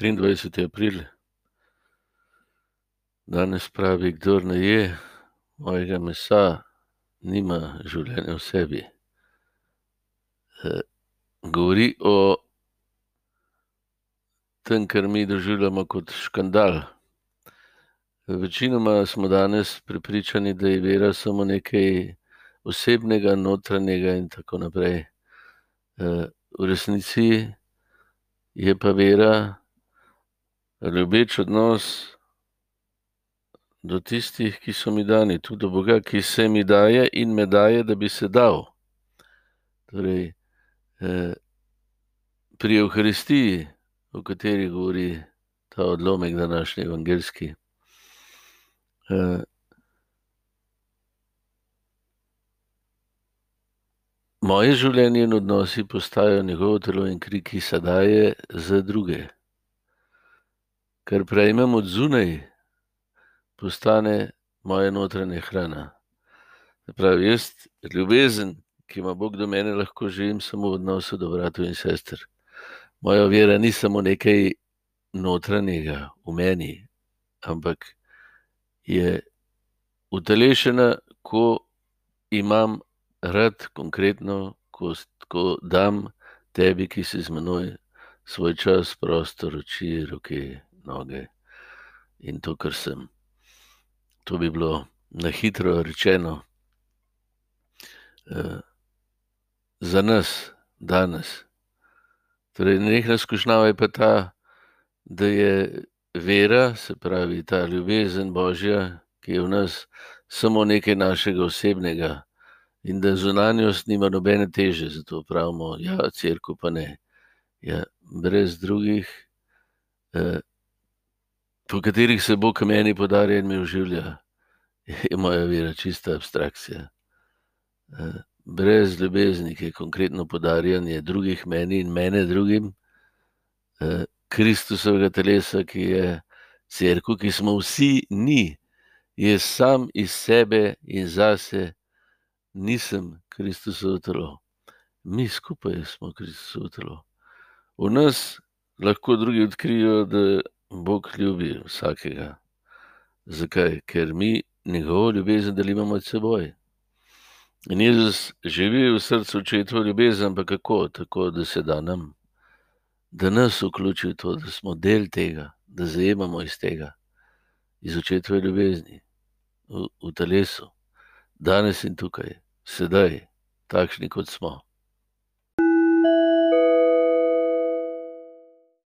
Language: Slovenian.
23. april. Danes pravi, kdor ne je mojega mesa, nima življenja v sebi. govori o tem, kar mi doživljamo kot škandal. Večinoma smo danes prepričani, da je vera samo nekaj osebnega, notranjega in tako naprej. v resnici je pa vera ljubeč odnos do tistih, ki so mi dani, tudi do Boga, ki se mi daje in me daje, da bi se dal. Torej, pri evharistiji, o kateri govori ta odlomek današnji evangeljski, moje življenje in odnosi postajajo njegovo telo in kri, ki se daje za druge. Kar prejmem od zunaj, postane moja notranja hrana. Pravi, jaz ljubezen, ki ima Bog do mene, lahko živim samo v odnosu do bratov in sester. Moja vera ni samo nekaj notranjega v meni, ampak je utelešena, ko imam rad konkretno, ko ko dam tebi, ki si z menoj, svoj čas, prostor, oči, roke, noge in to, kar sem. To bi bilo na hitro rečeno, za nas danes. Torej nenehna skušnjava je pa ta, da je vera, se pravi ta ljubezen božja, ki je v nas, samo nekaj našega osebnega in da zunanjost nima nobene teže, zato pravimo, ja, cerkev pa ne. Ja, brez drugih, po katerih se Bog meni podarja in me oživlja, je moja vera čista abstrakcija. brez ljubezni, ki je konkretno podarjanje drugih meni in mene drugim, Kristusovega telesa, ki je cerkev, ki smo vsi mi, jaz sam iz sebe in zase nisem Kristusovo telo. Mi skupaj smo Kristusovo telo. V nas lahko drugi odkrijejo, da Bog ljubi vsakega. Zakaj? Ker mi njegovo ljubezen delimo med seboj. In Jezus živi v srcu očetovo ljubezen, ampak kako? Tako, da se da nam. Da nas vključi v to, da smo del tega, da zajemamo iz tega. Iz očetove ljubezni. V, v telesu. Danes in tukaj, sedaj, takšni, kot smo.